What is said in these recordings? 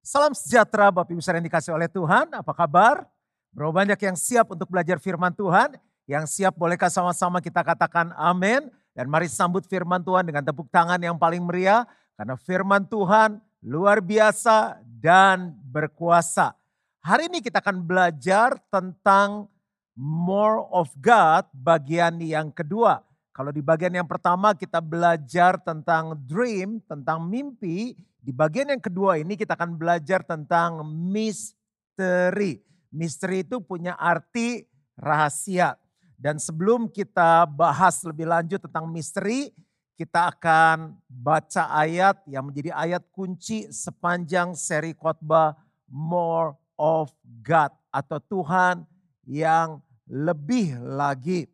Salam sejahtera Bapak Ibu yang dikasih oleh Tuhan. Apa kabar? Berapa banyak yang siap untuk belajar firman Tuhan? Yang siap bolehkah sama-sama kita katakan amin? Dan mari sambut firman Tuhan dengan tepuk tangan yang paling meriah. Karena firman Tuhan luar biasa dan berkuasa. Hari ini kita akan belajar tentang more of God bagian yang kedua. Kalau di bagian yang pertama kita belajar tentang dream, tentang mimpi. Di bagian yang kedua ini kita akan belajar tentang misteri. Misteri itu punya arti rahasia. Dan sebelum kita bahas lebih lanjut tentang misteri, kita akan baca ayat yang menjadi ayat kunci sepanjang seri khotbah More of God atau Tuhan yang lebih lagi.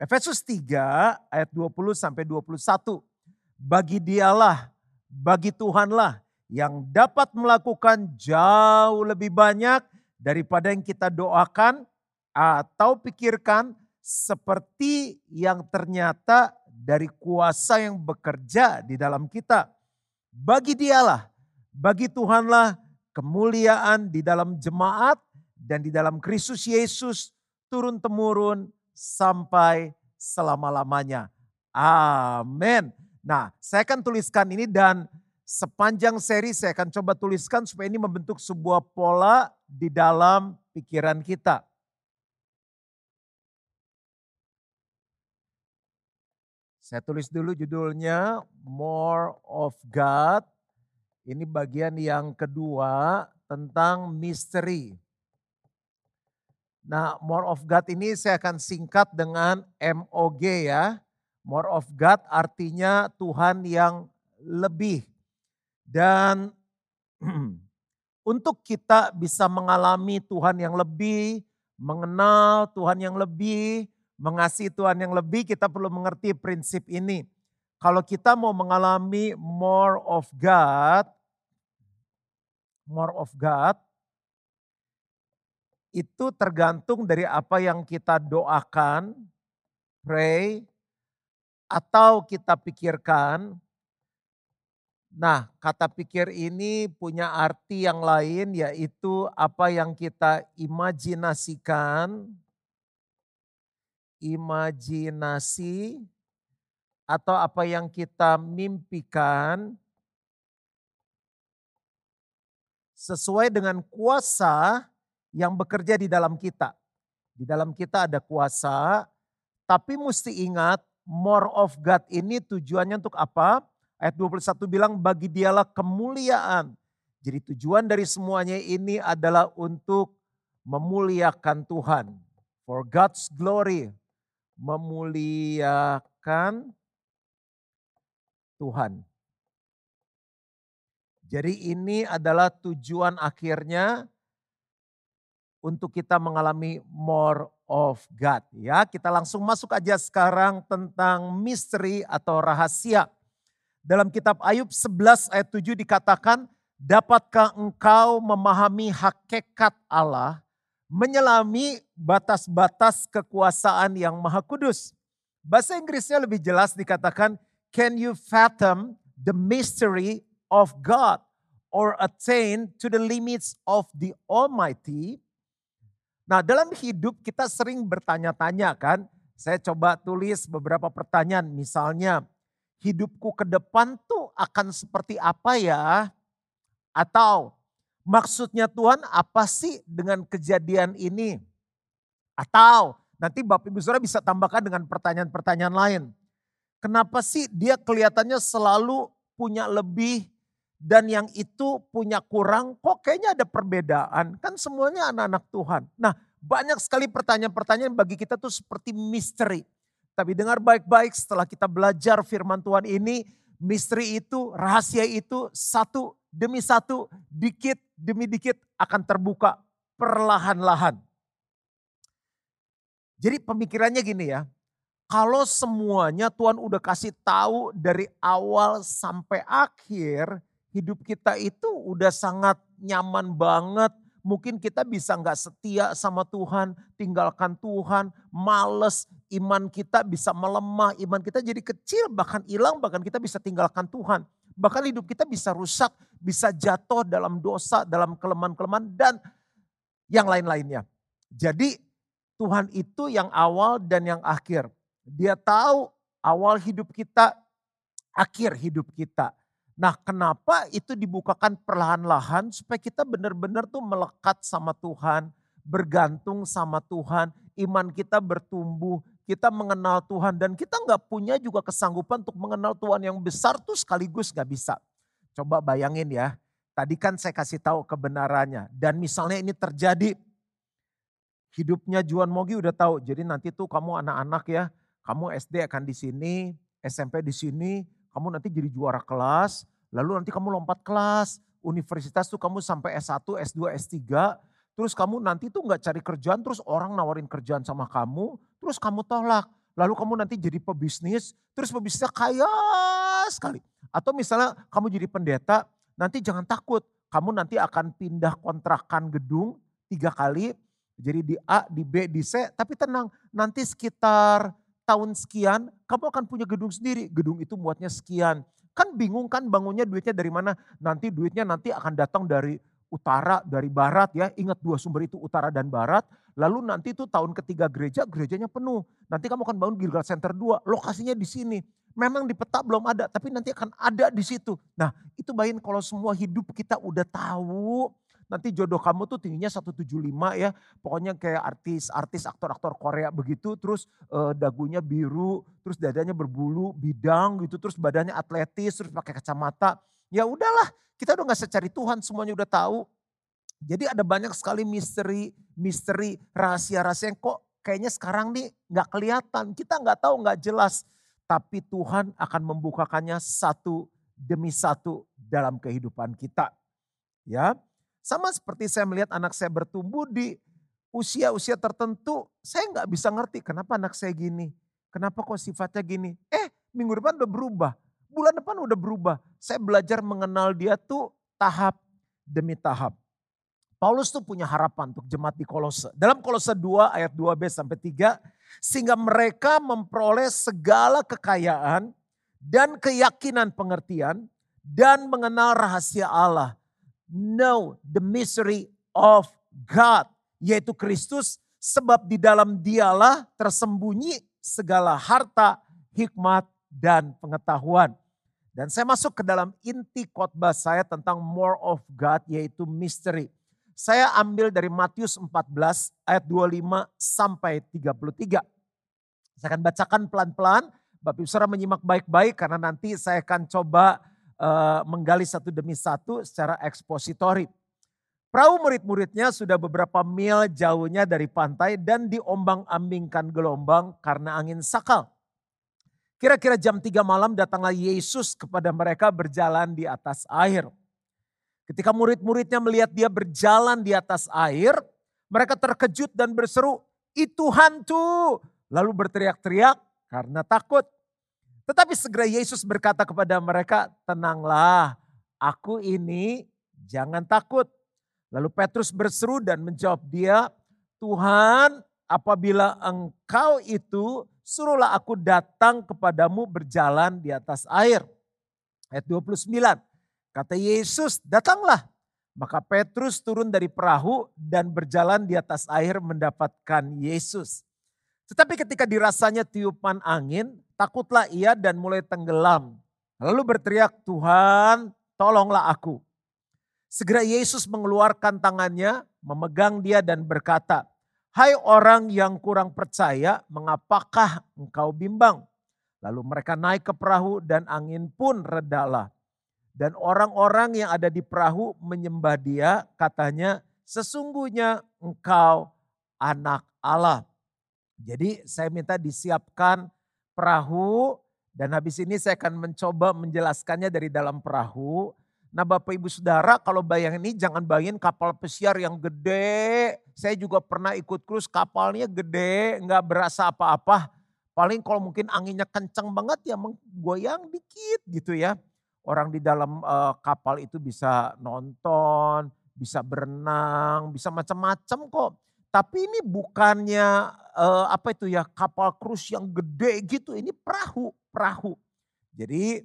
Efesus 3 ayat 20 sampai 21. Bagi dialah bagi Tuhanlah yang dapat melakukan jauh lebih banyak daripada yang kita doakan atau pikirkan seperti yang ternyata dari kuasa yang bekerja di dalam kita. Bagi dialah, bagi Tuhanlah kemuliaan di dalam jemaat dan di dalam Kristus Yesus turun-temurun sampai selama-lamanya. Amin. Nah, saya akan tuliskan ini dan sepanjang seri saya akan coba tuliskan supaya ini membentuk sebuah pola di dalam pikiran kita. Saya tulis dulu judulnya More of God. Ini bagian yang kedua tentang misteri. Nah, more of God ini saya akan singkat dengan MOG ya. More of God artinya Tuhan yang lebih. Dan untuk kita bisa mengalami Tuhan yang lebih, mengenal Tuhan yang lebih, mengasihi Tuhan yang lebih, kita perlu mengerti prinsip ini. Kalau kita mau mengalami more of God, more of God, itu tergantung dari apa yang kita doakan, pray, atau kita pikirkan. Nah, kata pikir ini punya arti yang lain, yaitu apa yang kita imajinasikan, imajinasi, atau apa yang kita mimpikan, sesuai dengan kuasa yang bekerja di dalam kita. Di dalam kita ada kuasa, tapi mesti ingat more of God ini tujuannya untuk apa? Ayat 21 bilang bagi dialah kemuliaan. Jadi tujuan dari semuanya ini adalah untuk memuliakan Tuhan. For God's glory. Memuliakan Tuhan. Jadi ini adalah tujuan akhirnya untuk kita mengalami more of God. Ya, kita langsung masuk aja sekarang tentang misteri atau rahasia. Dalam kitab Ayub 11 ayat 7 dikatakan, dapatkah engkau memahami hakikat Allah, menyelami batas-batas kekuasaan yang maha kudus. Bahasa Inggrisnya lebih jelas dikatakan, can you fathom the mystery of God or attain to the limits of the Almighty? Nah dalam hidup kita sering bertanya-tanya kan. Saya coba tulis beberapa pertanyaan misalnya hidupku ke depan tuh akan seperti apa ya? Atau maksudnya Tuhan apa sih dengan kejadian ini? Atau nanti Bapak Ibu Saudara bisa tambahkan dengan pertanyaan-pertanyaan lain. Kenapa sih dia kelihatannya selalu punya lebih dan yang itu punya kurang, kok kayaknya ada perbedaan. Kan semuanya anak-anak Tuhan. Nah banyak sekali pertanyaan-pertanyaan bagi kita tuh seperti misteri. Tapi dengar baik-baik setelah kita belajar firman Tuhan ini, misteri itu, rahasia itu satu demi satu, dikit demi dikit akan terbuka perlahan-lahan. Jadi pemikirannya gini ya, kalau semuanya Tuhan udah kasih tahu dari awal sampai akhir, hidup kita itu udah sangat nyaman banget. Mungkin kita bisa nggak setia sama Tuhan, tinggalkan Tuhan, males, iman kita bisa melemah, iman kita jadi kecil, bahkan hilang, bahkan kita bisa tinggalkan Tuhan. Bahkan hidup kita bisa rusak, bisa jatuh dalam dosa, dalam kelemahan-kelemahan dan yang lain-lainnya. Jadi Tuhan itu yang awal dan yang akhir. Dia tahu awal hidup kita, akhir hidup kita. Nah kenapa itu dibukakan perlahan-lahan supaya kita benar-benar tuh melekat sama Tuhan, bergantung sama Tuhan, iman kita bertumbuh, kita mengenal Tuhan dan kita nggak punya juga kesanggupan untuk mengenal Tuhan yang besar tuh sekaligus nggak bisa. Coba bayangin ya, tadi kan saya kasih tahu kebenarannya dan misalnya ini terjadi, hidupnya Juan Mogi udah tahu, jadi nanti tuh kamu anak-anak ya, kamu SD akan di sini, SMP di sini, kamu nanti jadi juara kelas, lalu nanti kamu lompat kelas, universitas tuh kamu sampai S1, S2, S3, terus kamu nanti tuh nggak cari kerjaan, terus orang nawarin kerjaan sama kamu, terus kamu tolak. Lalu kamu nanti jadi pebisnis, terus pebisnisnya kaya sekali. Atau misalnya kamu jadi pendeta, nanti jangan takut, kamu nanti akan pindah kontrakan gedung tiga kali, jadi di A, di B, di C, tapi tenang, nanti sekitar tahun sekian kamu akan punya gedung sendiri. Gedung itu muatnya sekian. Kan bingung kan bangunnya duitnya dari mana? Nanti duitnya nanti akan datang dari utara, dari barat ya. Ingat dua sumber itu utara dan barat. Lalu nanti itu tahun ketiga gereja, gerejanya penuh. Nanti kamu akan bangun Gilgal Center 2, lokasinya di sini. Memang di peta belum ada, tapi nanti akan ada di situ. Nah itu bayangin kalau semua hidup kita udah tahu, Nanti jodoh kamu tuh tingginya 175 ya. Pokoknya kayak artis-artis, aktor-aktor Korea begitu. Terus uh, dagunya biru, terus dadanya berbulu, bidang gitu. Terus badannya atletis, terus pakai kacamata. Ya udahlah, kita udah gak secari Tuhan, semuanya udah tahu. Jadi ada banyak sekali misteri, misteri, rahasia-rahasia yang kok kayaknya sekarang nih gak kelihatan. Kita gak tahu, gak jelas. Tapi Tuhan akan membukakannya satu demi satu dalam kehidupan kita. Ya, sama seperti saya melihat anak saya bertumbuh di usia-usia tertentu, saya nggak bisa ngerti kenapa anak saya gini. Kenapa kok sifatnya gini. Eh minggu depan udah berubah, bulan depan udah berubah. Saya belajar mengenal dia tuh tahap demi tahap. Paulus tuh punya harapan untuk jemaat di Kolose. Dalam Kolose 2 ayat 2b sampai 3, sehingga mereka memperoleh segala kekayaan dan keyakinan pengertian dan mengenal rahasia Allah know the mystery of God, yaitu Kristus, sebab di dalam dialah tersembunyi segala harta, hikmat, dan pengetahuan. Dan saya masuk ke dalam inti khotbah saya tentang more of God, yaitu mystery. Saya ambil dari Matius 14 ayat 25 sampai 33. Saya akan bacakan pelan-pelan, Bapak Ibu Saudara menyimak baik-baik karena nanti saya akan coba uh, menggali satu demi satu secara ekspositori. Perahu murid-muridnya sudah beberapa mil jauhnya dari pantai dan diombang-ambingkan gelombang karena angin sakal. Kira-kira jam 3 malam datanglah Yesus kepada mereka berjalan di atas air. Ketika murid-muridnya melihat dia berjalan di atas air, mereka terkejut dan berseru, itu hantu. Lalu berteriak-teriak karena takut. Tetapi segera Yesus berkata kepada mereka, tenanglah, aku ini jangan takut. Lalu Petrus berseru dan menjawab dia, Tuhan apabila engkau itu suruhlah aku datang kepadamu berjalan di atas air. Ayat 29, kata Yesus datanglah. Maka Petrus turun dari perahu dan berjalan di atas air mendapatkan Yesus. Tetapi ketika dirasanya tiupan angin, Takutlah ia dan mulai tenggelam. Lalu berteriak, Tuhan tolonglah aku. Segera Yesus mengeluarkan tangannya, memegang dia dan berkata, Hai orang yang kurang percaya, mengapakah engkau bimbang? Lalu mereka naik ke perahu dan angin pun redalah. Dan orang-orang yang ada di perahu menyembah dia, katanya, sesungguhnya engkau anak Allah. Jadi saya minta disiapkan perahu dan habis ini saya akan mencoba menjelaskannya dari dalam perahu. Nah Bapak Ibu Saudara kalau bayangin ini jangan bayangin kapal pesiar yang gede. Saya juga pernah ikut cruise kapalnya gede nggak berasa apa-apa. Paling kalau mungkin anginnya kencang banget ya menggoyang dikit gitu ya. Orang di dalam uh, kapal itu bisa nonton, bisa berenang, bisa macam-macam kok. Tapi ini bukannya uh, apa itu ya kapal krus yang gede gitu, ini perahu, perahu. Jadi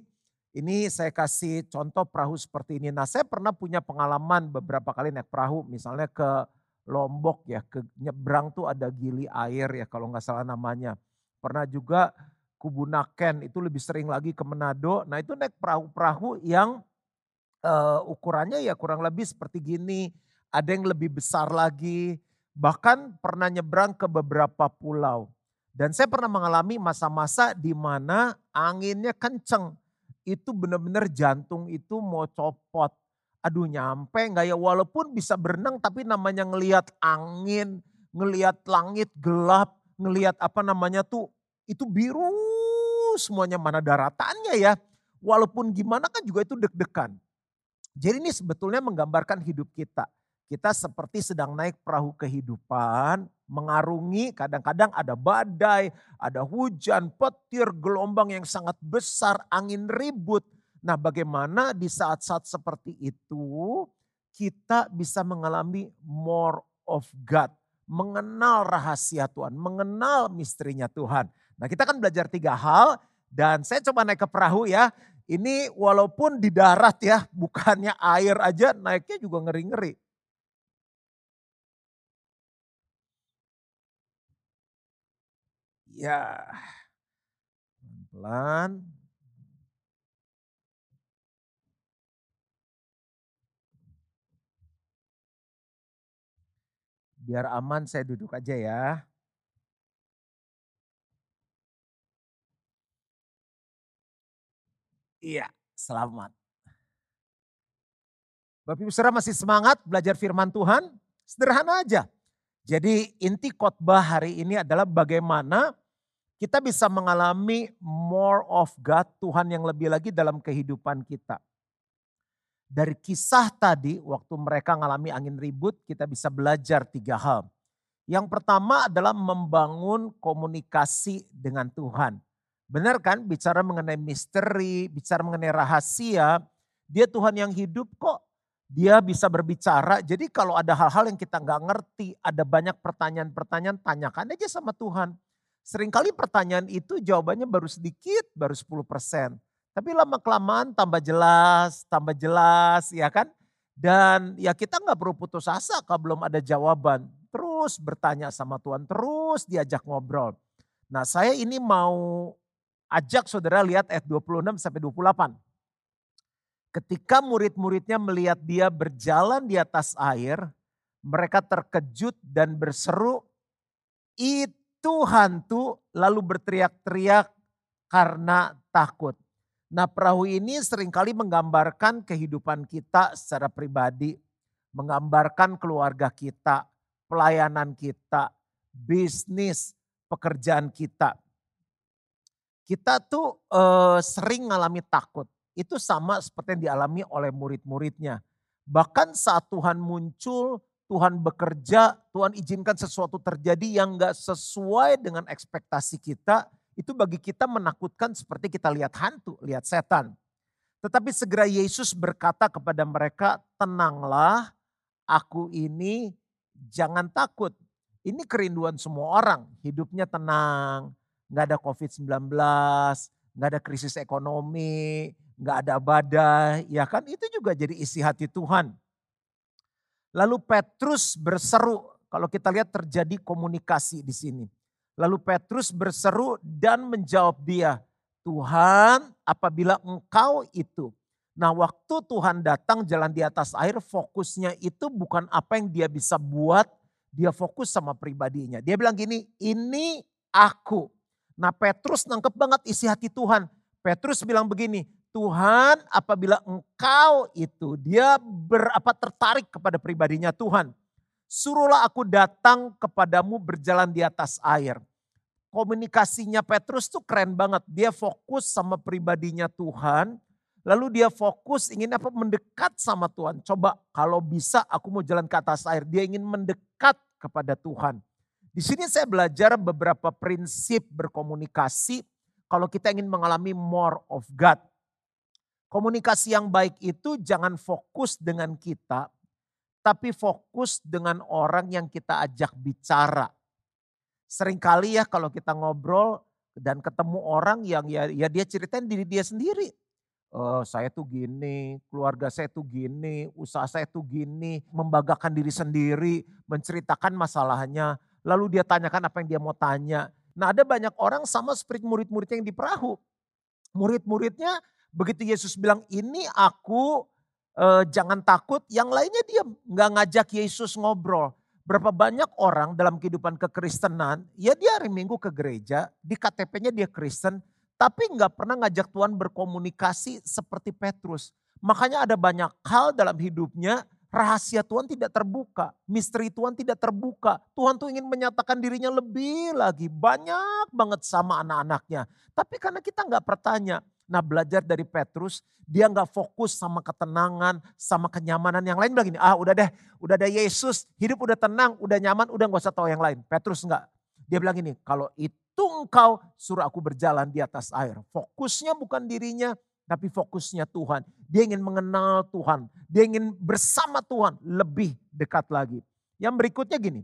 Ini saya kasih contoh perahu seperti ini. Nah saya pernah punya pengalaman beberapa kali naik perahu misalnya ke Lombok ya, ke nyebrang tuh ada gili air ya kalau nggak salah namanya. Pernah juga Kubunaken itu lebih sering lagi ke Manado. Nah itu naik perahu-perahu yang uh, ukurannya ya kurang lebih seperti gini. Ada yang lebih besar lagi. Bahkan pernah nyebrang ke beberapa pulau. Dan saya pernah mengalami masa-masa di mana anginnya kenceng itu benar-benar jantung itu mau copot. Aduh nyampe nggak ya walaupun bisa berenang tapi namanya ngelihat angin, ngelihat langit gelap, ngelihat apa namanya tuh itu biru semuanya mana daratannya ya. Walaupun gimana kan juga itu deg-degan. Jadi ini sebetulnya menggambarkan hidup kita. Kita seperti sedang naik perahu kehidupan, mengarungi kadang-kadang ada badai, ada hujan, petir, gelombang yang sangat besar, angin ribut. Nah bagaimana di saat-saat seperti itu kita bisa mengalami more of God. Mengenal rahasia Tuhan, mengenal misterinya Tuhan. Nah kita kan belajar tiga hal dan saya coba naik ke perahu ya. Ini walaupun di darat ya, bukannya air aja naiknya juga ngeri-ngeri. Ya. Pelan. Biar aman saya duduk aja ya. Iya, selamat. Bapak Ibu Saudara masih semangat belajar firman Tuhan? Sederhana aja. Jadi inti khotbah hari ini adalah bagaimana kita bisa mengalami more of God, Tuhan yang lebih lagi dalam kehidupan kita. Dari kisah tadi, waktu mereka mengalami angin ribut, kita bisa belajar tiga hal. Yang pertama adalah membangun komunikasi dengan Tuhan. Benar kan? Bicara mengenai misteri, bicara mengenai rahasia. Dia Tuhan yang hidup kok. Dia bisa berbicara. Jadi kalau ada hal-hal yang kita nggak ngerti, ada banyak pertanyaan-pertanyaan, tanyakan aja sama Tuhan. Seringkali pertanyaan itu jawabannya baru sedikit, baru 10%. Tapi lama kelamaan tambah jelas, tambah jelas ya kan. Dan ya kita nggak perlu putus asa kalau belum ada jawaban. Terus bertanya sama Tuhan, terus diajak ngobrol. Nah saya ini mau ajak saudara lihat ayat 26 sampai 28. Ketika murid-muridnya melihat dia berjalan di atas air, mereka terkejut dan berseru, itu itu hantu lalu berteriak-teriak karena takut. Nah perahu ini sering kali menggambarkan kehidupan kita secara pribadi. Menggambarkan keluarga kita, pelayanan kita, bisnis, pekerjaan kita. Kita tuh eh, sering mengalami takut. Itu sama seperti yang dialami oleh murid-muridnya. Bahkan saat Tuhan muncul Tuhan bekerja, Tuhan izinkan sesuatu terjadi yang gak sesuai dengan ekspektasi kita, itu bagi kita menakutkan seperti kita lihat hantu, lihat setan. Tetapi segera Yesus berkata kepada mereka, tenanglah, aku ini jangan takut. Ini kerinduan semua orang, hidupnya tenang, gak ada COVID-19, gak ada krisis ekonomi, gak ada badai, ya kan itu juga jadi isi hati Tuhan. Lalu Petrus berseru, kalau kita lihat terjadi komunikasi di sini. Lalu Petrus berseru dan menjawab dia, Tuhan apabila engkau itu. Nah waktu Tuhan datang jalan di atas air fokusnya itu bukan apa yang dia bisa buat, dia fokus sama pribadinya. Dia bilang gini, ini aku. Nah Petrus nangkep banget isi hati Tuhan. Petrus bilang begini, Tuhan apabila engkau itu dia berapa tertarik kepada pribadinya Tuhan. Suruhlah aku datang kepadamu berjalan di atas air. Komunikasinya Petrus tuh keren banget. Dia fokus sama pribadinya Tuhan. Lalu dia fokus ingin apa mendekat sama Tuhan. Coba kalau bisa aku mau jalan ke atas air. Dia ingin mendekat kepada Tuhan. Di sini saya belajar beberapa prinsip berkomunikasi kalau kita ingin mengalami more of God. Komunikasi yang baik itu jangan fokus dengan kita, tapi fokus dengan orang yang kita ajak bicara. Seringkali ya kalau kita ngobrol dan ketemu orang yang ya, ya dia ceritain diri dia sendiri. uh, saya tuh gini, keluarga saya tuh gini, usaha saya tuh gini, membanggakan diri sendiri, menceritakan masalahnya, lalu dia tanyakan apa yang dia mau tanya. Nah ada banyak orang sama seperti murid-murid yang di perahu. Murid-muridnya begitu Yesus bilang ini aku eh, jangan takut, yang lainnya dia nggak ngajak Yesus ngobrol. Berapa banyak orang dalam kehidupan kekristenan, ya dia hari Minggu ke gereja, di KTP-nya dia Kristen, tapi nggak pernah ngajak Tuhan berkomunikasi seperti Petrus. Makanya ada banyak hal dalam hidupnya rahasia Tuhan tidak terbuka, misteri Tuhan tidak terbuka. Tuhan tuh ingin menyatakan dirinya lebih lagi, banyak banget sama anak-anaknya. Tapi karena kita nggak bertanya, nah belajar dari Petrus, dia nggak fokus sama ketenangan, sama kenyamanan yang lain bilang gini, ah udah deh, udah ada Yesus, hidup udah tenang, udah nyaman, udah nggak usah tahu yang lain. Petrus nggak, dia bilang gini, kalau itu engkau suruh aku berjalan di atas air. Fokusnya bukan dirinya, tapi fokusnya Tuhan. Dia ingin mengenal Tuhan. Dia ingin bersama Tuhan lebih dekat lagi. Yang berikutnya gini,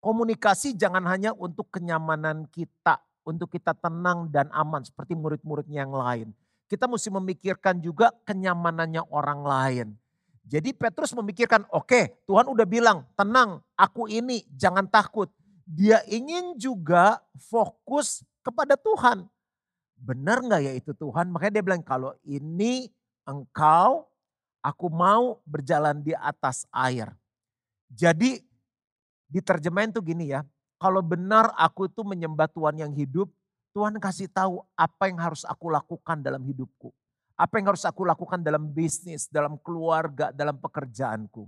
komunikasi jangan hanya untuk kenyamanan kita, untuk kita tenang dan aman seperti murid-muridnya yang lain. Kita mesti memikirkan juga kenyamanannya orang lain. Jadi Petrus memikirkan, oke okay, Tuhan udah bilang, tenang, aku ini, jangan takut. Dia ingin juga fokus kepada Tuhan benar nggak ya itu Tuhan? Makanya dia bilang kalau ini engkau, aku mau berjalan di atas air. Jadi diterjemahin tuh gini ya, kalau benar aku itu menyembah Tuhan yang hidup, Tuhan kasih tahu apa yang harus aku lakukan dalam hidupku. Apa yang harus aku lakukan dalam bisnis, dalam keluarga, dalam pekerjaanku.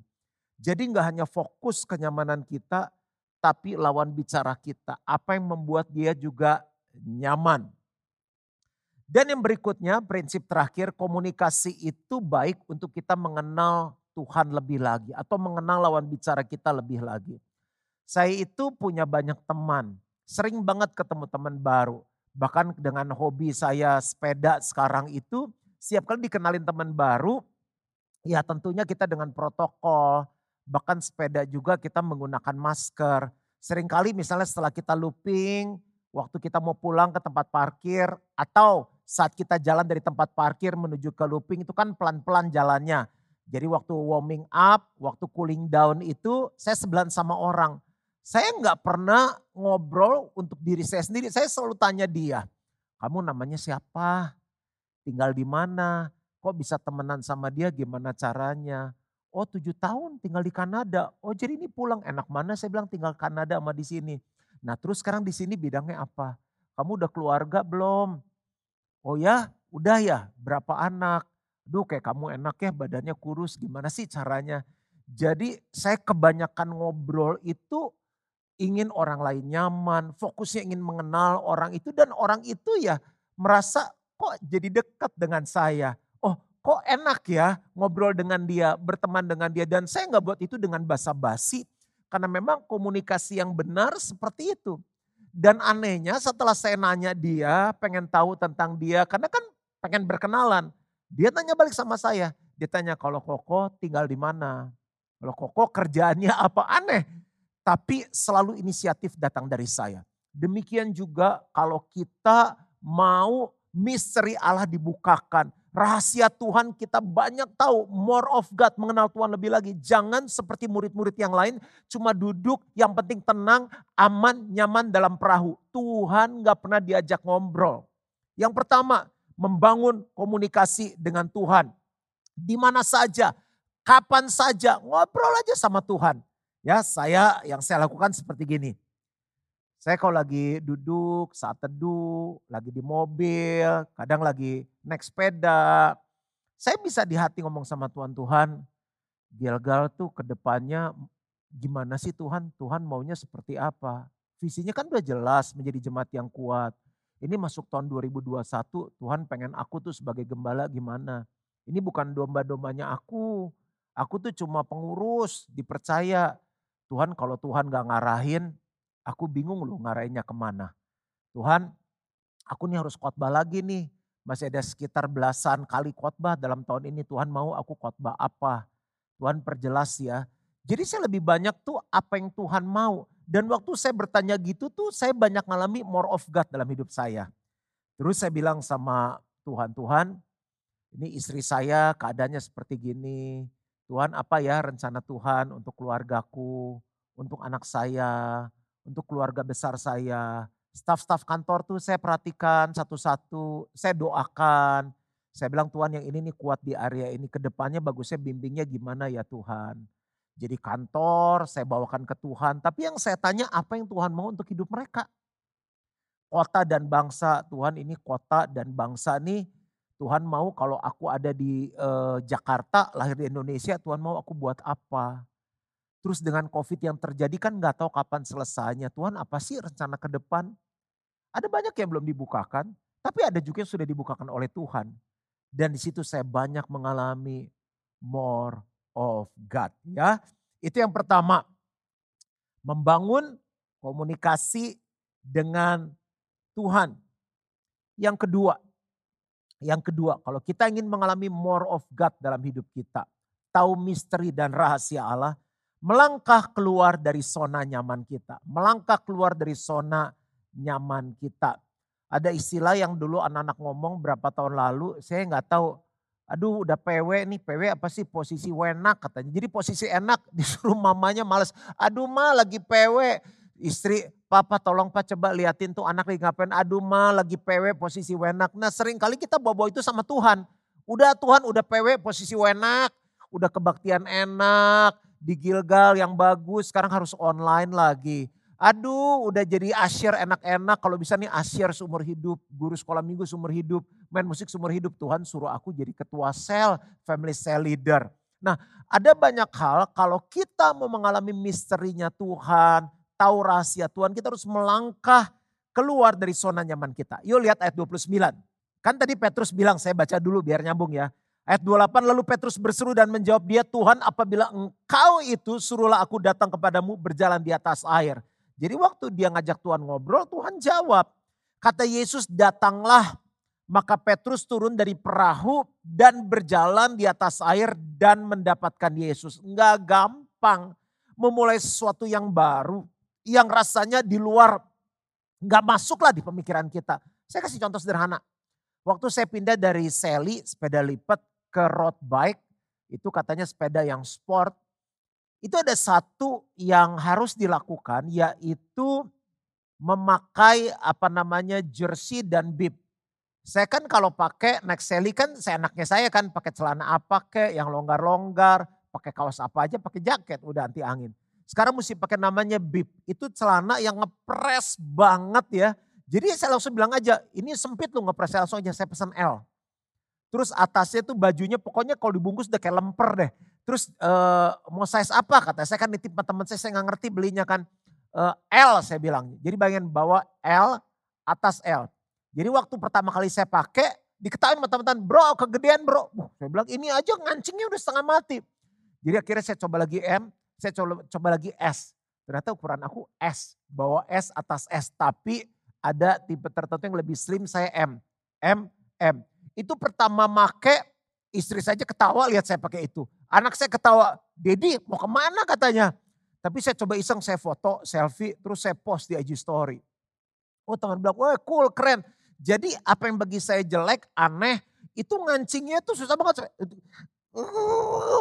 Jadi nggak hanya fokus kenyamanan kita, tapi lawan bicara kita. Apa yang membuat dia juga nyaman. Dan yang berikutnya prinsip terakhir komunikasi itu baik untuk kita mengenal Tuhan lebih lagi atau mengenal lawan bicara kita lebih lagi. Saya itu punya banyak teman, sering banget ketemu teman baru. Bahkan dengan hobi saya sepeda sekarang itu, setiap kali dikenalin teman baru, ya tentunya kita dengan protokol, bahkan sepeda juga kita menggunakan masker. Seringkali misalnya setelah kita looping, waktu kita mau pulang ke tempat parkir atau saat kita jalan dari tempat parkir menuju ke looping itu kan pelan-pelan jalannya. Jadi waktu warming up, waktu cooling down itu saya sebelah sama orang. Saya nggak pernah ngobrol untuk diri saya sendiri. Saya selalu tanya dia, kamu namanya siapa? Tinggal di mana? Kok bisa temenan sama dia? Gimana caranya? Oh tujuh tahun tinggal di Kanada. Oh jadi ini pulang enak mana? Saya bilang tinggal Kanada sama di sini. Nah terus sekarang di sini bidangnya apa? Kamu udah keluarga belum? Oh ya, udah ya, berapa anak? Duh kayak kamu enak ya badannya kurus, gimana sih caranya? Jadi saya kebanyakan ngobrol itu ingin orang lain nyaman, fokusnya ingin mengenal orang itu dan orang itu ya merasa kok jadi dekat dengan saya. Oh kok enak ya ngobrol dengan dia, berteman dengan dia. Dan saya nggak buat itu dengan basa-basi. Karena memang komunikasi yang benar seperti itu. Dan anehnya setelah saya nanya dia, pengen tahu tentang dia, karena kan pengen berkenalan. Dia tanya balik sama saya, dia tanya kalau Koko tinggal di mana? Kalau Koko kerjaannya apa aneh? Tapi selalu inisiatif datang dari saya. Demikian juga kalau kita mau misteri Allah dibukakan, rahasia Tuhan kita banyak tahu. More of God, mengenal Tuhan lebih lagi. Jangan seperti murid-murid yang lain, cuma duduk yang penting tenang, aman, nyaman dalam perahu. Tuhan gak pernah diajak ngobrol. Yang pertama, membangun komunikasi dengan Tuhan. Di mana saja, kapan saja, ngobrol aja sama Tuhan. Ya, saya yang saya lakukan seperti gini. Saya kalau lagi duduk saat teduh, lagi di mobil, kadang lagi naik sepeda. Saya bisa di hati ngomong sama Tuhan, Tuhan Gilgal tuh ke depannya gimana sih Tuhan? Tuhan maunya seperti apa? Visinya kan udah jelas menjadi jemaat yang kuat. Ini masuk tahun 2021, Tuhan pengen aku tuh sebagai gembala gimana? Ini bukan domba-dombanya aku. Aku tuh cuma pengurus, dipercaya. Tuhan kalau Tuhan gak ngarahin, Aku bingung loh ngarahinnya ke mana. Tuhan, aku nih harus khotbah lagi nih. Masih ada sekitar belasan kali khotbah dalam tahun ini. Tuhan mau aku khotbah apa? Tuhan perjelas ya. Jadi saya lebih banyak tuh apa yang Tuhan mau. Dan waktu saya bertanya gitu tuh saya banyak ngalami more of God dalam hidup saya. Terus saya bilang sama Tuhan, Tuhan ini istri saya keadaannya seperti gini. Tuhan apa ya rencana Tuhan untuk keluargaku, untuk anak saya, untuk keluarga besar saya. Staf-staf kantor tuh saya perhatikan satu-satu, saya doakan. Saya bilang Tuhan yang ini nih kuat di area ini, ke depannya bagusnya bimbingnya gimana ya Tuhan. Jadi kantor saya bawakan ke Tuhan, tapi yang saya tanya apa yang Tuhan mau untuk hidup mereka. Kota dan bangsa, Tuhan ini kota dan bangsa nih Tuhan mau kalau aku ada di uh, Jakarta, lahir di Indonesia, Tuhan mau aku buat apa? Terus dengan COVID yang terjadi kan nggak tahu kapan selesainya. Tuhan apa sih rencana ke depan? Ada banyak yang belum dibukakan, tapi ada juga yang sudah dibukakan oleh Tuhan. Dan di situ saya banyak mengalami more of God. Ya, itu yang pertama. Membangun komunikasi dengan Tuhan. Yang kedua, yang kedua, kalau kita ingin mengalami more of God dalam hidup kita, tahu misteri dan rahasia Allah, melangkah keluar dari zona nyaman kita, melangkah keluar dari zona nyaman kita. Ada istilah yang dulu anak-anak ngomong berapa tahun lalu, saya nggak tahu. Aduh udah PW nih, PW apa sih posisi wenak katanya. Jadi posisi enak disuruh mamanya males. Aduh ma lagi PW, istri Papa tolong Pak coba liatin tuh anak lagi ngapain. Aduh ma lagi PW posisi wenak. Nah sering kali kita bawa-bawa itu sama Tuhan. Udah Tuhan udah PW posisi wenak. Udah kebaktian enak. Di Gilgal yang bagus sekarang harus online lagi. Aduh udah jadi asyir enak-enak. Kalau bisa nih asyir seumur hidup. Guru sekolah minggu seumur hidup. Main musik seumur hidup. Tuhan suruh aku jadi ketua sel. Family cell leader. Nah ada banyak hal kalau kita mau mengalami misterinya Tuhan tahu rahasia Tuhan, kita harus melangkah keluar dari zona nyaman kita. Yuk lihat ayat 29. Kan tadi Petrus bilang, saya baca dulu biar nyambung ya. Ayat 28, lalu Petrus berseru dan menjawab dia, Tuhan apabila engkau itu suruhlah aku datang kepadamu berjalan di atas air. Jadi waktu dia ngajak Tuhan ngobrol, Tuhan jawab. Kata Yesus, datanglah. Maka Petrus turun dari perahu dan berjalan di atas air dan mendapatkan Yesus. Enggak gampang memulai sesuatu yang baru yang rasanya di luar nggak masuk lah di pemikiran kita. Saya kasih contoh sederhana. Waktu saya pindah dari Sally sepeda lipat ke road bike, itu katanya sepeda yang sport. Itu ada satu yang harus dilakukan yaitu memakai apa namanya jersey dan bib. Saya kan kalau pakai naik Sally kan saya enaknya saya kan pakai celana apa kek yang longgar-longgar, pakai kaos apa aja, pakai jaket udah anti angin. Sekarang mesti pakai namanya bib. Itu celana yang ngepres banget ya. Jadi saya langsung bilang aja, ini sempit loh ngepres, saya langsung aja saya pesan L. Terus atasnya tuh bajunya pokoknya kalau dibungkus udah kayak lemper deh. Terus uh, mau size apa kata saya kan nitip teman saya, saya nggak ngerti belinya kan. Uh, L saya bilang. Jadi bagian bawah L, atas L. Jadi waktu pertama kali saya pakai, diketahui sama teman-teman, bro kegedean bro. Uh, saya bilang ini aja ngancingnya udah setengah mati. Jadi akhirnya saya coba lagi M, saya coba, coba lagi S. Ternyata ukuran aku S, bawa S atas S. Tapi ada tipe tertentu yang lebih slim, saya M. M, M. Itu pertama make, istri saja ketawa lihat saya pakai itu. Anak saya ketawa, Dedi mau ke mana katanya. Tapi saya coba iseng, saya foto, selfie, terus saya post di IG story. Oh teman bilang, wah cool, keren. Jadi apa yang bagi saya jelek, aneh, itu ngancingnya tuh susah banget.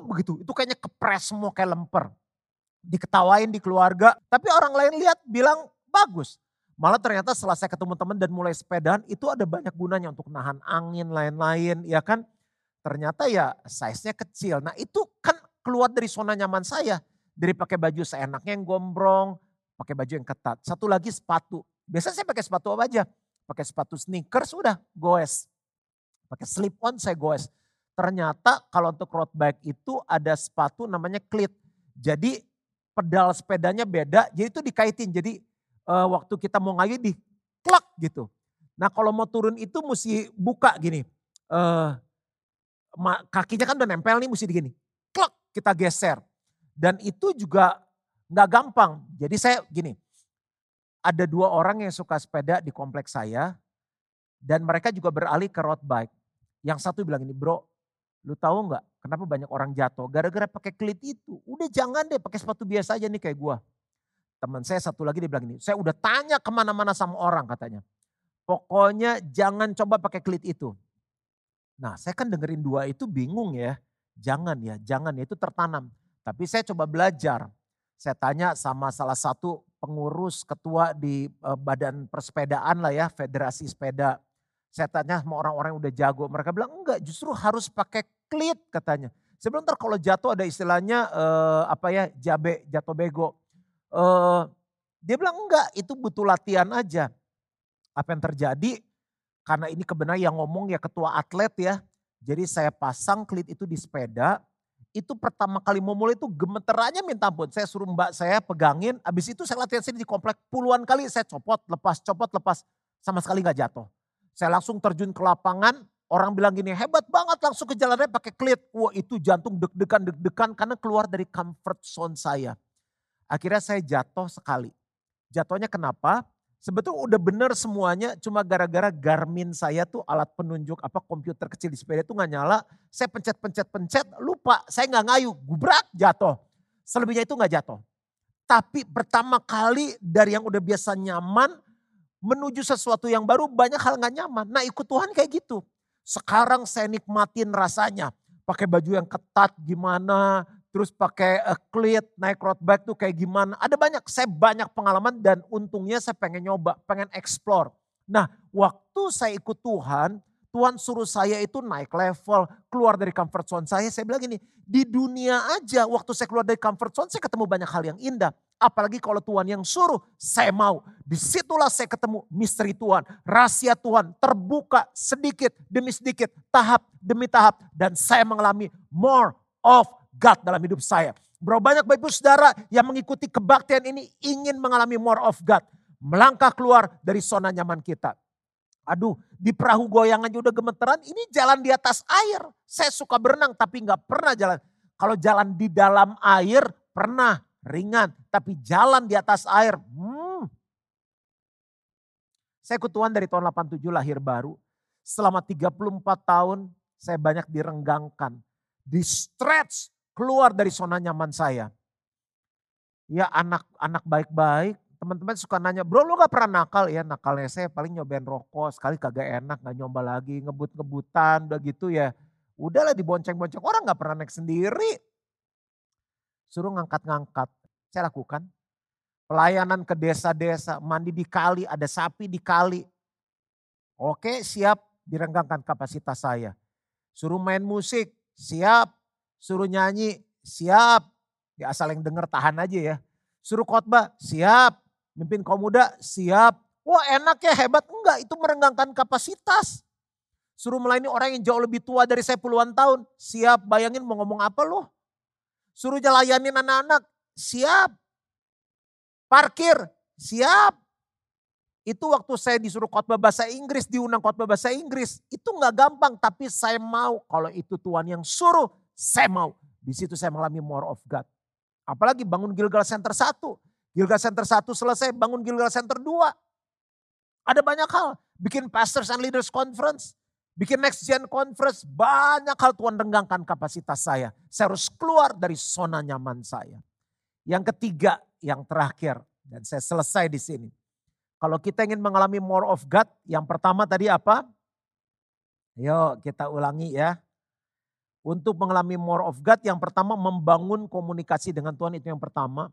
Begitu, itu kayaknya kepres semua kayak lemper diketawain di keluarga. Tapi orang lain lihat bilang bagus. Malah ternyata setelah saya ketemu teman dan mulai sepedaan itu ada banyak gunanya untuk nahan angin lain-lain ya kan. Ternyata ya size-nya kecil. Nah itu kan keluar dari zona nyaman saya. Dari pakai baju seenaknya yang gombrong, pakai baju yang ketat. Satu lagi sepatu. Biasanya saya pakai sepatu apa aja? Pakai sepatu sneakers udah goes. Pakai slip on saya goes. Ternyata kalau untuk road bike itu ada sepatu namanya cleat. Jadi pedal sepedanya beda, jadi itu dikaitin. Jadi uh, waktu kita mau ngayu di klak gitu. Nah kalau mau turun itu mesti buka gini. Uh, kakinya kan udah nempel nih mesti digini. Klak kita geser. Dan itu juga nggak gampang. Jadi saya gini, ada dua orang yang suka sepeda di kompleks saya. Dan mereka juga beralih ke road bike. Yang satu bilang ini, bro Lu tahu nggak kenapa banyak orang jatuh? Gara-gara pakai klit itu. Udah jangan deh pakai sepatu biasa aja nih kayak gua. Teman saya satu lagi dia bilang ini, saya udah tanya ke mana-mana sama orang katanya. Pokoknya jangan coba pakai klit itu. Nah saya kan dengerin dua itu bingung ya. Jangan ya, jangan ya itu tertanam. Tapi saya coba belajar. Saya tanya sama salah satu pengurus ketua di uh, badan persepedaan lah ya, federasi sepeda. Saya tanya sama orang-orang yang udah jago, mereka bilang enggak justru harus pakai klit katanya. Sebentar kalau jatuh ada istilahnya uh, apa ya jabe jatuh bego. Uh, dia bilang enggak itu butuh latihan aja. Apa yang terjadi karena ini kebenaran yang ngomong ya ketua atlet ya. Jadi saya pasang klit itu di sepeda, itu pertama kali mau mulai itu gemeterannya minta ampun. Saya suruh mbak saya pegangin, habis itu saya latihan sini di komplek puluhan kali saya copot, lepas, copot, lepas. Sama sekali gak jatuh. Saya langsung terjun ke lapangan, orang bilang gini hebat banget langsung ke jalannya pakai klit. Wah itu jantung deg-degan, deg-degan karena keluar dari comfort zone saya. Akhirnya saya jatuh sekali. Jatuhnya kenapa? Sebetulnya udah bener semuanya, cuma gara-gara Garmin saya tuh alat penunjuk apa komputer kecil di sepeda itu nggak nyala. Saya pencet-pencet-pencet, lupa, saya nggak ngayu, gubrak jatuh. Selebihnya itu nggak jatuh. Tapi pertama kali dari yang udah biasa nyaman, menuju sesuatu yang baru banyak hal nggak nyaman. Nah ikut Tuhan kayak gitu. Sekarang saya nikmatin rasanya. Pakai baju yang ketat gimana, terus pakai uh, cleat, naik road bike tuh kayak gimana. Ada banyak, saya banyak pengalaman dan untungnya saya pengen nyoba, pengen explore. Nah waktu saya ikut Tuhan, Tuhan suruh saya itu naik level, keluar dari comfort zone saya. Saya bilang gini, di dunia aja waktu saya keluar dari comfort zone saya ketemu banyak hal yang indah. Apalagi kalau Tuhan yang suruh, saya mau. Di situlah saya ketemu misteri Tuhan, rahasia Tuhan terbuka sedikit demi sedikit, tahap demi tahap. Dan saya mengalami more of God dalam hidup saya. Berapa banyak Bapak Ibu Saudara yang mengikuti kebaktian ini ingin mengalami more of God. Melangkah keluar dari zona nyaman kita. Aduh, di perahu goyangan juga gemeteran, ini jalan di atas air. Saya suka berenang tapi nggak pernah jalan. Kalau jalan di dalam air pernah ringan, tapi jalan di atas air, hmm. Saya ikut Tuhan dari tahun 87 lahir baru. Selama 34 tahun saya banyak direnggangkan, di stretch keluar dari zona nyaman saya. Ya anak-anak baik-baik, teman-teman suka nanya, bro lu gak pernah nakal ya? Nakalnya saya paling nyobain rokok, sekali kagak enak, gak nyoba lagi, ngebut-ngebutan, udah gitu ya. Udahlah dibonceng-bonceng, orang gak pernah naik sendiri. Suruh ngangkat-ngangkat, saya lakukan. Pelayanan ke desa-desa, mandi di kali, ada sapi di kali. Oke siap, direnggangkan kapasitas saya. Suruh main musik, siap Suruh nyanyi, siap. Ya asal yang denger tahan aja ya. Suruh khotbah, siap. Mimpin kaum muda, siap. Wah enak ya, hebat. Enggak, itu merenggangkan kapasitas. Suruh melayani orang yang jauh lebih tua dari saya puluhan tahun. Siap, bayangin mau ngomong apa loh. Suruh jalanin anak-anak, siap. Parkir, siap. Itu waktu saya disuruh khotbah bahasa Inggris, diundang khotbah bahasa Inggris. Itu nggak gampang, tapi saya mau kalau itu Tuhan yang suruh, saya mau. Di situ saya mengalami more of God. Apalagi bangun Gilgal Center 1. Gilgal Center 1 selesai, bangun Gilgal Center 2. Ada banyak hal. Bikin Pastors and Leaders Conference. Bikin Next Gen Conference. Banyak hal Tuhan renggangkan kapasitas saya. Saya harus keluar dari zona nyaman saya. Yang ketiga, yang terakhir. Dan saya selesai di sini. Kalau kita ingin mengalami more of God, yang pertama tadi apa? Yuk kita ulangi ya. Untuk mengalami more of God yang pertama membangun komunikasi dengan Tuhan itu yang pertama.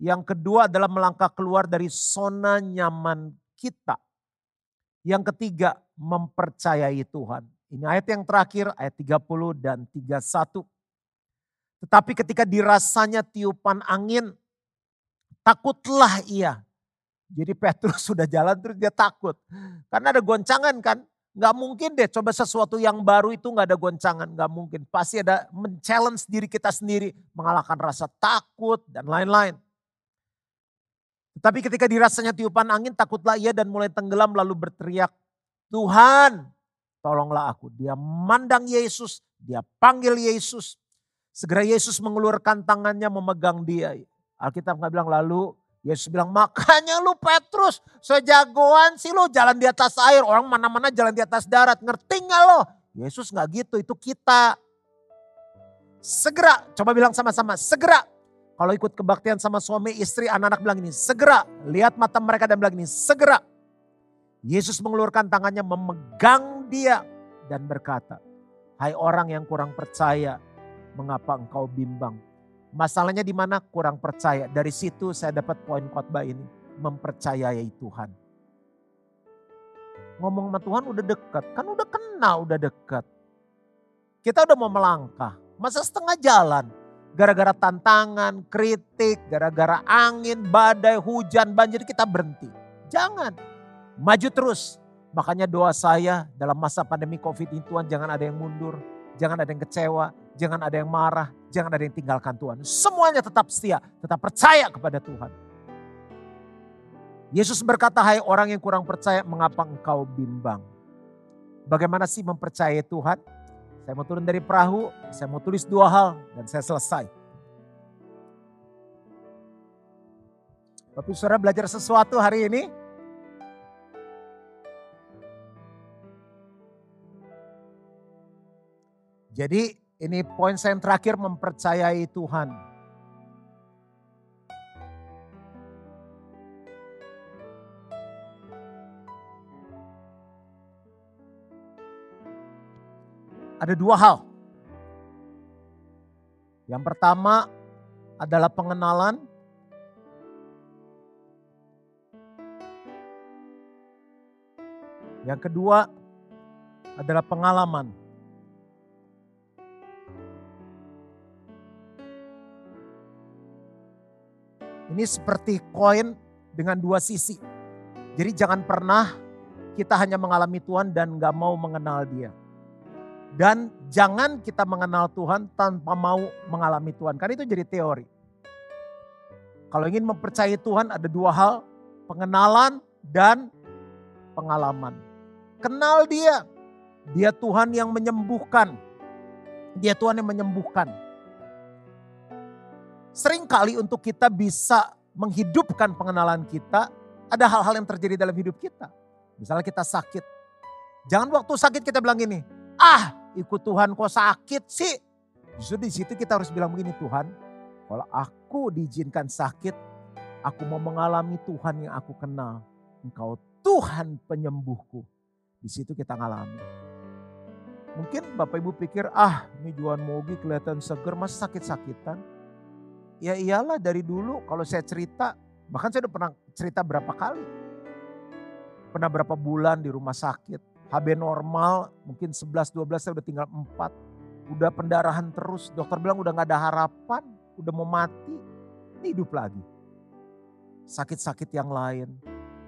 Yang kedua adalah melangkah keluar dari zona nyaman kita. Yang ketiga mempercayai Tuhan. Ini ayat yang terakhir ayat 30 dan 31. Tetapi ketika dirasanya tiupan angin takutlah ia. Jadi Petrus sudah jalan terus dia takut. Karena ada goncangan kan. Gak mungkin deh coba sesuatu yang baru itu gak ada goncangan. Gak mungkin. Pasti ada men-challenge diri kita sendiri. Mengalahkan rasa takut dan lain-lain. Tetapi ketika dirasanya tiupan angin takutlah ia dan mulai tenggelam lalu berteriak. Tuhan tolonglah aku. Dia mandang Yesus. Dia panggil Yesus. Segera Yesus mengeluarkan tangannya memegang dia. Alkitab nggak bilang lalu Yesus bilang, makanya lu Petrus, sejagoan sih lu jalan di atas air. Orang mana-mana jalan di atas darat, ngerti gak lo? Yesus gak gitu, itu kita. Segera, coba bilang sama-sama, segera. Kalau ikut kebaktian sama suami, istri, anak-anak bilang ini, segera. Lihat mata mereka dan bilang ini, segera. Yesus mengeluarkan tangannya memegang dia. dan berkata, Hai orang yang kurang percaya, mengapa engkau bimbang? Masalahnya di mana kurang percaya. Dari situ saya dapat poin khotbah ini. Mempercayai Tuhan. Ngomong sama Tuhan udah dekat. Kan udah kenal, udah dekat. Kita udah mau melangkah. Masa setengah jalan. Gara-gara tantangan, kritik, gara-gara angin, badai, hujan, banjir kita berhenti. Jangan. Maju terus. Makanya doa saya dalam masa pandemi COVID ini Tuhan jangan ada yang mundur. Jangan ada yang kecewa, jangan ada yang marah, jangan ada yang tinggalkan Tuhan. Semuanya tetap setia, tetap percaya kepada Tuhan. Yesus berkata, hai orang yang kurang percaya, mengapa engkau bimbang? Bagaimana sih mempercayai Tuhan? Saya mau turun dari perahu, saya mau tulis dua hal, dan saya selesai. Bapak saudara belajar sesuatu hari ini? Jadi ini poin saya yang terakhir mempercayai Tuhan. Ada dua hal. Yang pertama adalah pengenalan. Yang kedua adalah pengalaman. Ini seperti koin dengan dua sisi. Jadi jangan pernah kita hanya mengalami Tuhan dan gak mau mengenal dia. Dan jangan kita mengenal Tuhan tanpa mau mengalami Tuhan. Karena itu jadi teori. Kalau ingin mempercayai Tuhan ada dua hal. Pengenalan dan pengalaman. Kenal dia. Dia Tuhan yang menyembuhkan. Dia Tuhan yang menyembuhkan. Seringkali untuk kita bisa menghidupkan pengenalan kita, ada hal-hal yang terjadi dalam hidup kita. Misalnya kita sakit. Jangan waktu sakit kita bilang gini, ah ikut Tuhan kok sakit sih. Justru di situ kita harus bilang begini, Tuhan kalau aku diizinkan sakit, aku mau mengalami Tuhan yang aku kenal. Engkau Tuhan penyembuhku. Di situ kita ngalami. Mungkin Bapak Ibu pikir, ah ini Juan Mogi kelihatan seger, masa sakit-sakitan. Ya iyalah dari dulu kalau saya cerita, bahkan saya udah pernah cerita berapa kali. Pernah berapa bulan di rumah sakit. HB normal mungkin 11-12 saya udah tinggal 4. Udah pendarahan terus, dokter bilang udah gak ada harapan, udah mau mati, hidup lagi. Sakit-sakit yang lain.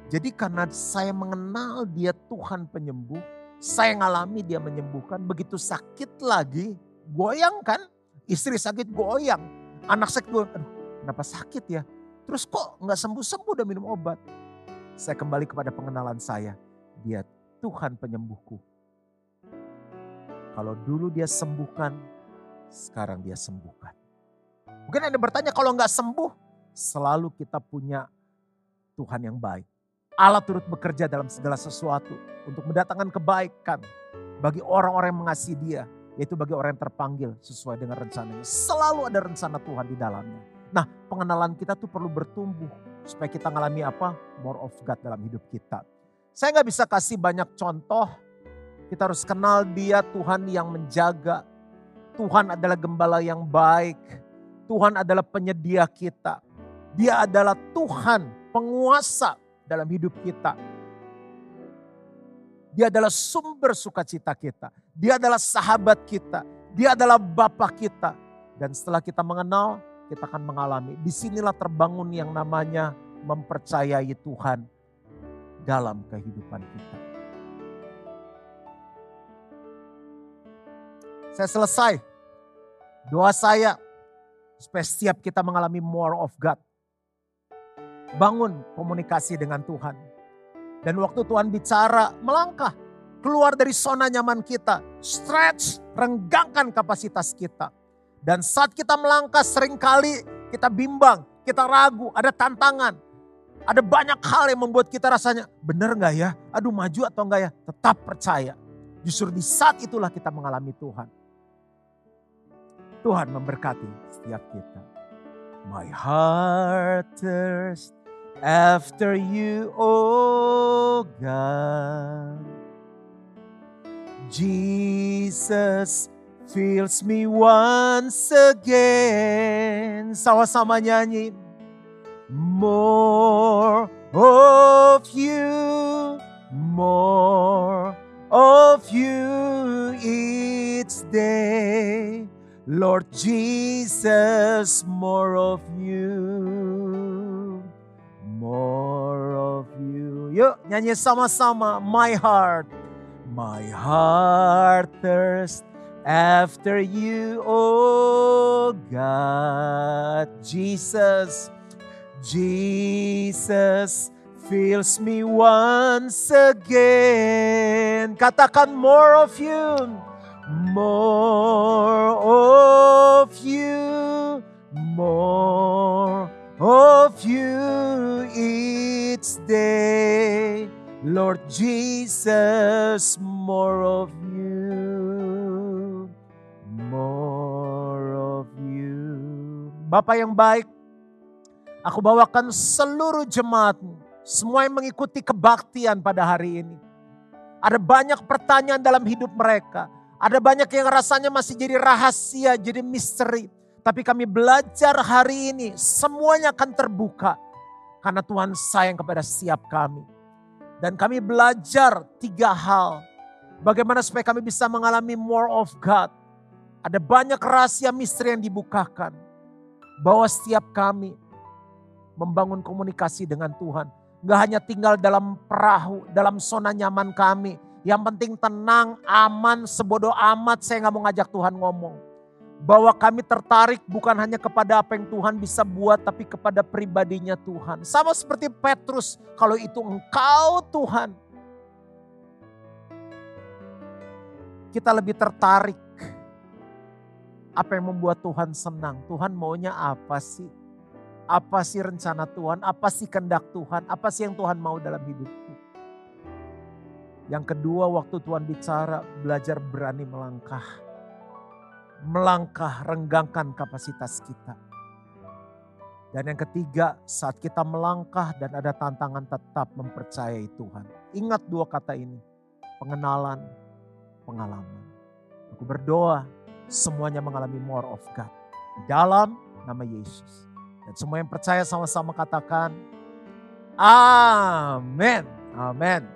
Jadi karena saya mengenal dia Tuhan penyembuh, saya ngalami dia menyembuhkan, begitu sakit lagi, goyang kan? Istri sakit goyang, Anak saya aduh kenapa sakit ya? Terus kok nggak sembuh-sembuh udah minum obat? Saya kembali kepada pengenalan saya. Dia Tuhan penyembuhku. Kalau dulu dia sembuhkan, sekarang dia sembuhkan. Mungkin Anda bertanya kalau nggak sembuh, selalu kita punya Tuhan yang baik. Allah turut bekerja dalam segala sesuatu untuk mendatangkan kebaikan bagi orang-orang yang mengasihi dia. Yaitu bagi orang yang terpanggil sesuai dengan rencananya. Selalu ada rencana Tuhan di dalamnya. Nah pengenalan kita tuh perlu bertumbuh. Supaya kita ngalami apa? More of God dalam hidup kita. Saya nggak bisa kasih banyak contoh. Kita harus kenal dia Tuhan yang menjaga. Tuhan adalah gembala yang baik. Tuhan adalah penyedia kita. Dia adalah Tuhan penguasa dalam hidup kita. Dia adalah sumber sukacita kita. Dia adalah sahabat kita. Dia adalah Bapak kita. Dan setelah kita mengenal, kita akan mengalami. Di sinilah terbangun yang namanya mempercayai Tuhan dalam kehidupan kita. Saya selesai. Doa saya supaya setiap kita mengalami more of God. Bangun komunikasi dengan Tuhan dan waktu Tuhan bicara, melangkah. Keluar dari zona nyaman kita. Stretch, renggangkan kapasitas kita. Dan saat kita melangkah sering kali kita bimbang, kita ragu, ada tantangan. Ada banyak hal yang membuat kita rasanya, benar nggak ya? Aduh maju atau enggak ya? Tetap percaya. Justru di saat itulah kita mengalami Tuhan. Tuhan memberkati setiap kita. My heart thirsts after you, oh God. Jesus fills me once again. Sama-sama nyanyi. More of you, more of you each day. Lord Jesus, more of you, more of you. Yuk nyanyi sama-sama, my heart, my heart thirsts after you, oh God. Jesus, Jesus fills me once again. Katakan more of you more of you, more of you each day. Lord Jesus, more of you, more of you. Bapak yang baik, aku bawakan seluruh jemaatmu, semua yang mengikuti kebaktian pada hari ini. Ada banyak pertanyaan dalam hidup mereka ada banyak yang rasanya masih jadi rahasia, jadi misteri. Tapi kami belajar hari ini semuanya akan terbuka. Karena Tuhan sayang kepada siap kami. Dan kami belajar tiga hal. Bagaimana supaya kami bisa mengalami more of God. Ada banyak rahasia misteri yang dibukakan. Bahwa setiap kami membangun komunikasi dengan Tuhan. Gak hanya tinggal dalam perahu, dalam zona nyaman kami yang penting tenang, aman, sebodoh amat saya nggak mau ngajak Tuhan ngomong. Bahwa kami tertarik bukan hanya kepada apa yang Tuhan bisa buat, tapi kepada pribadinya Tuhan. Sama seperti Petrus, kalau itu engkau Tuhan. Kita lebih tertarik apa yang membuat Tuhan senang. Tuhan maunya apa sih? Apa sih rencana Tuhan? Apa sih kehendak Tuhan? Apa sih yang Tuhan mau dalam hidupku? Yang kedua waktu Tuhan bicara belajar berani melangkah. Melangkah renggangkan kapasitas kita. Dan yang ketiga saat kita melangkah dan ada tantangan tetap mempercayai Tuhan. Ingat dua kata ini. Pengenalan, pengalaman. Aku berdoa semuanya mengalami more of God. Dalam nama Yesus. Dan semua yang percaya sama-sama katakan, Amin. Amin.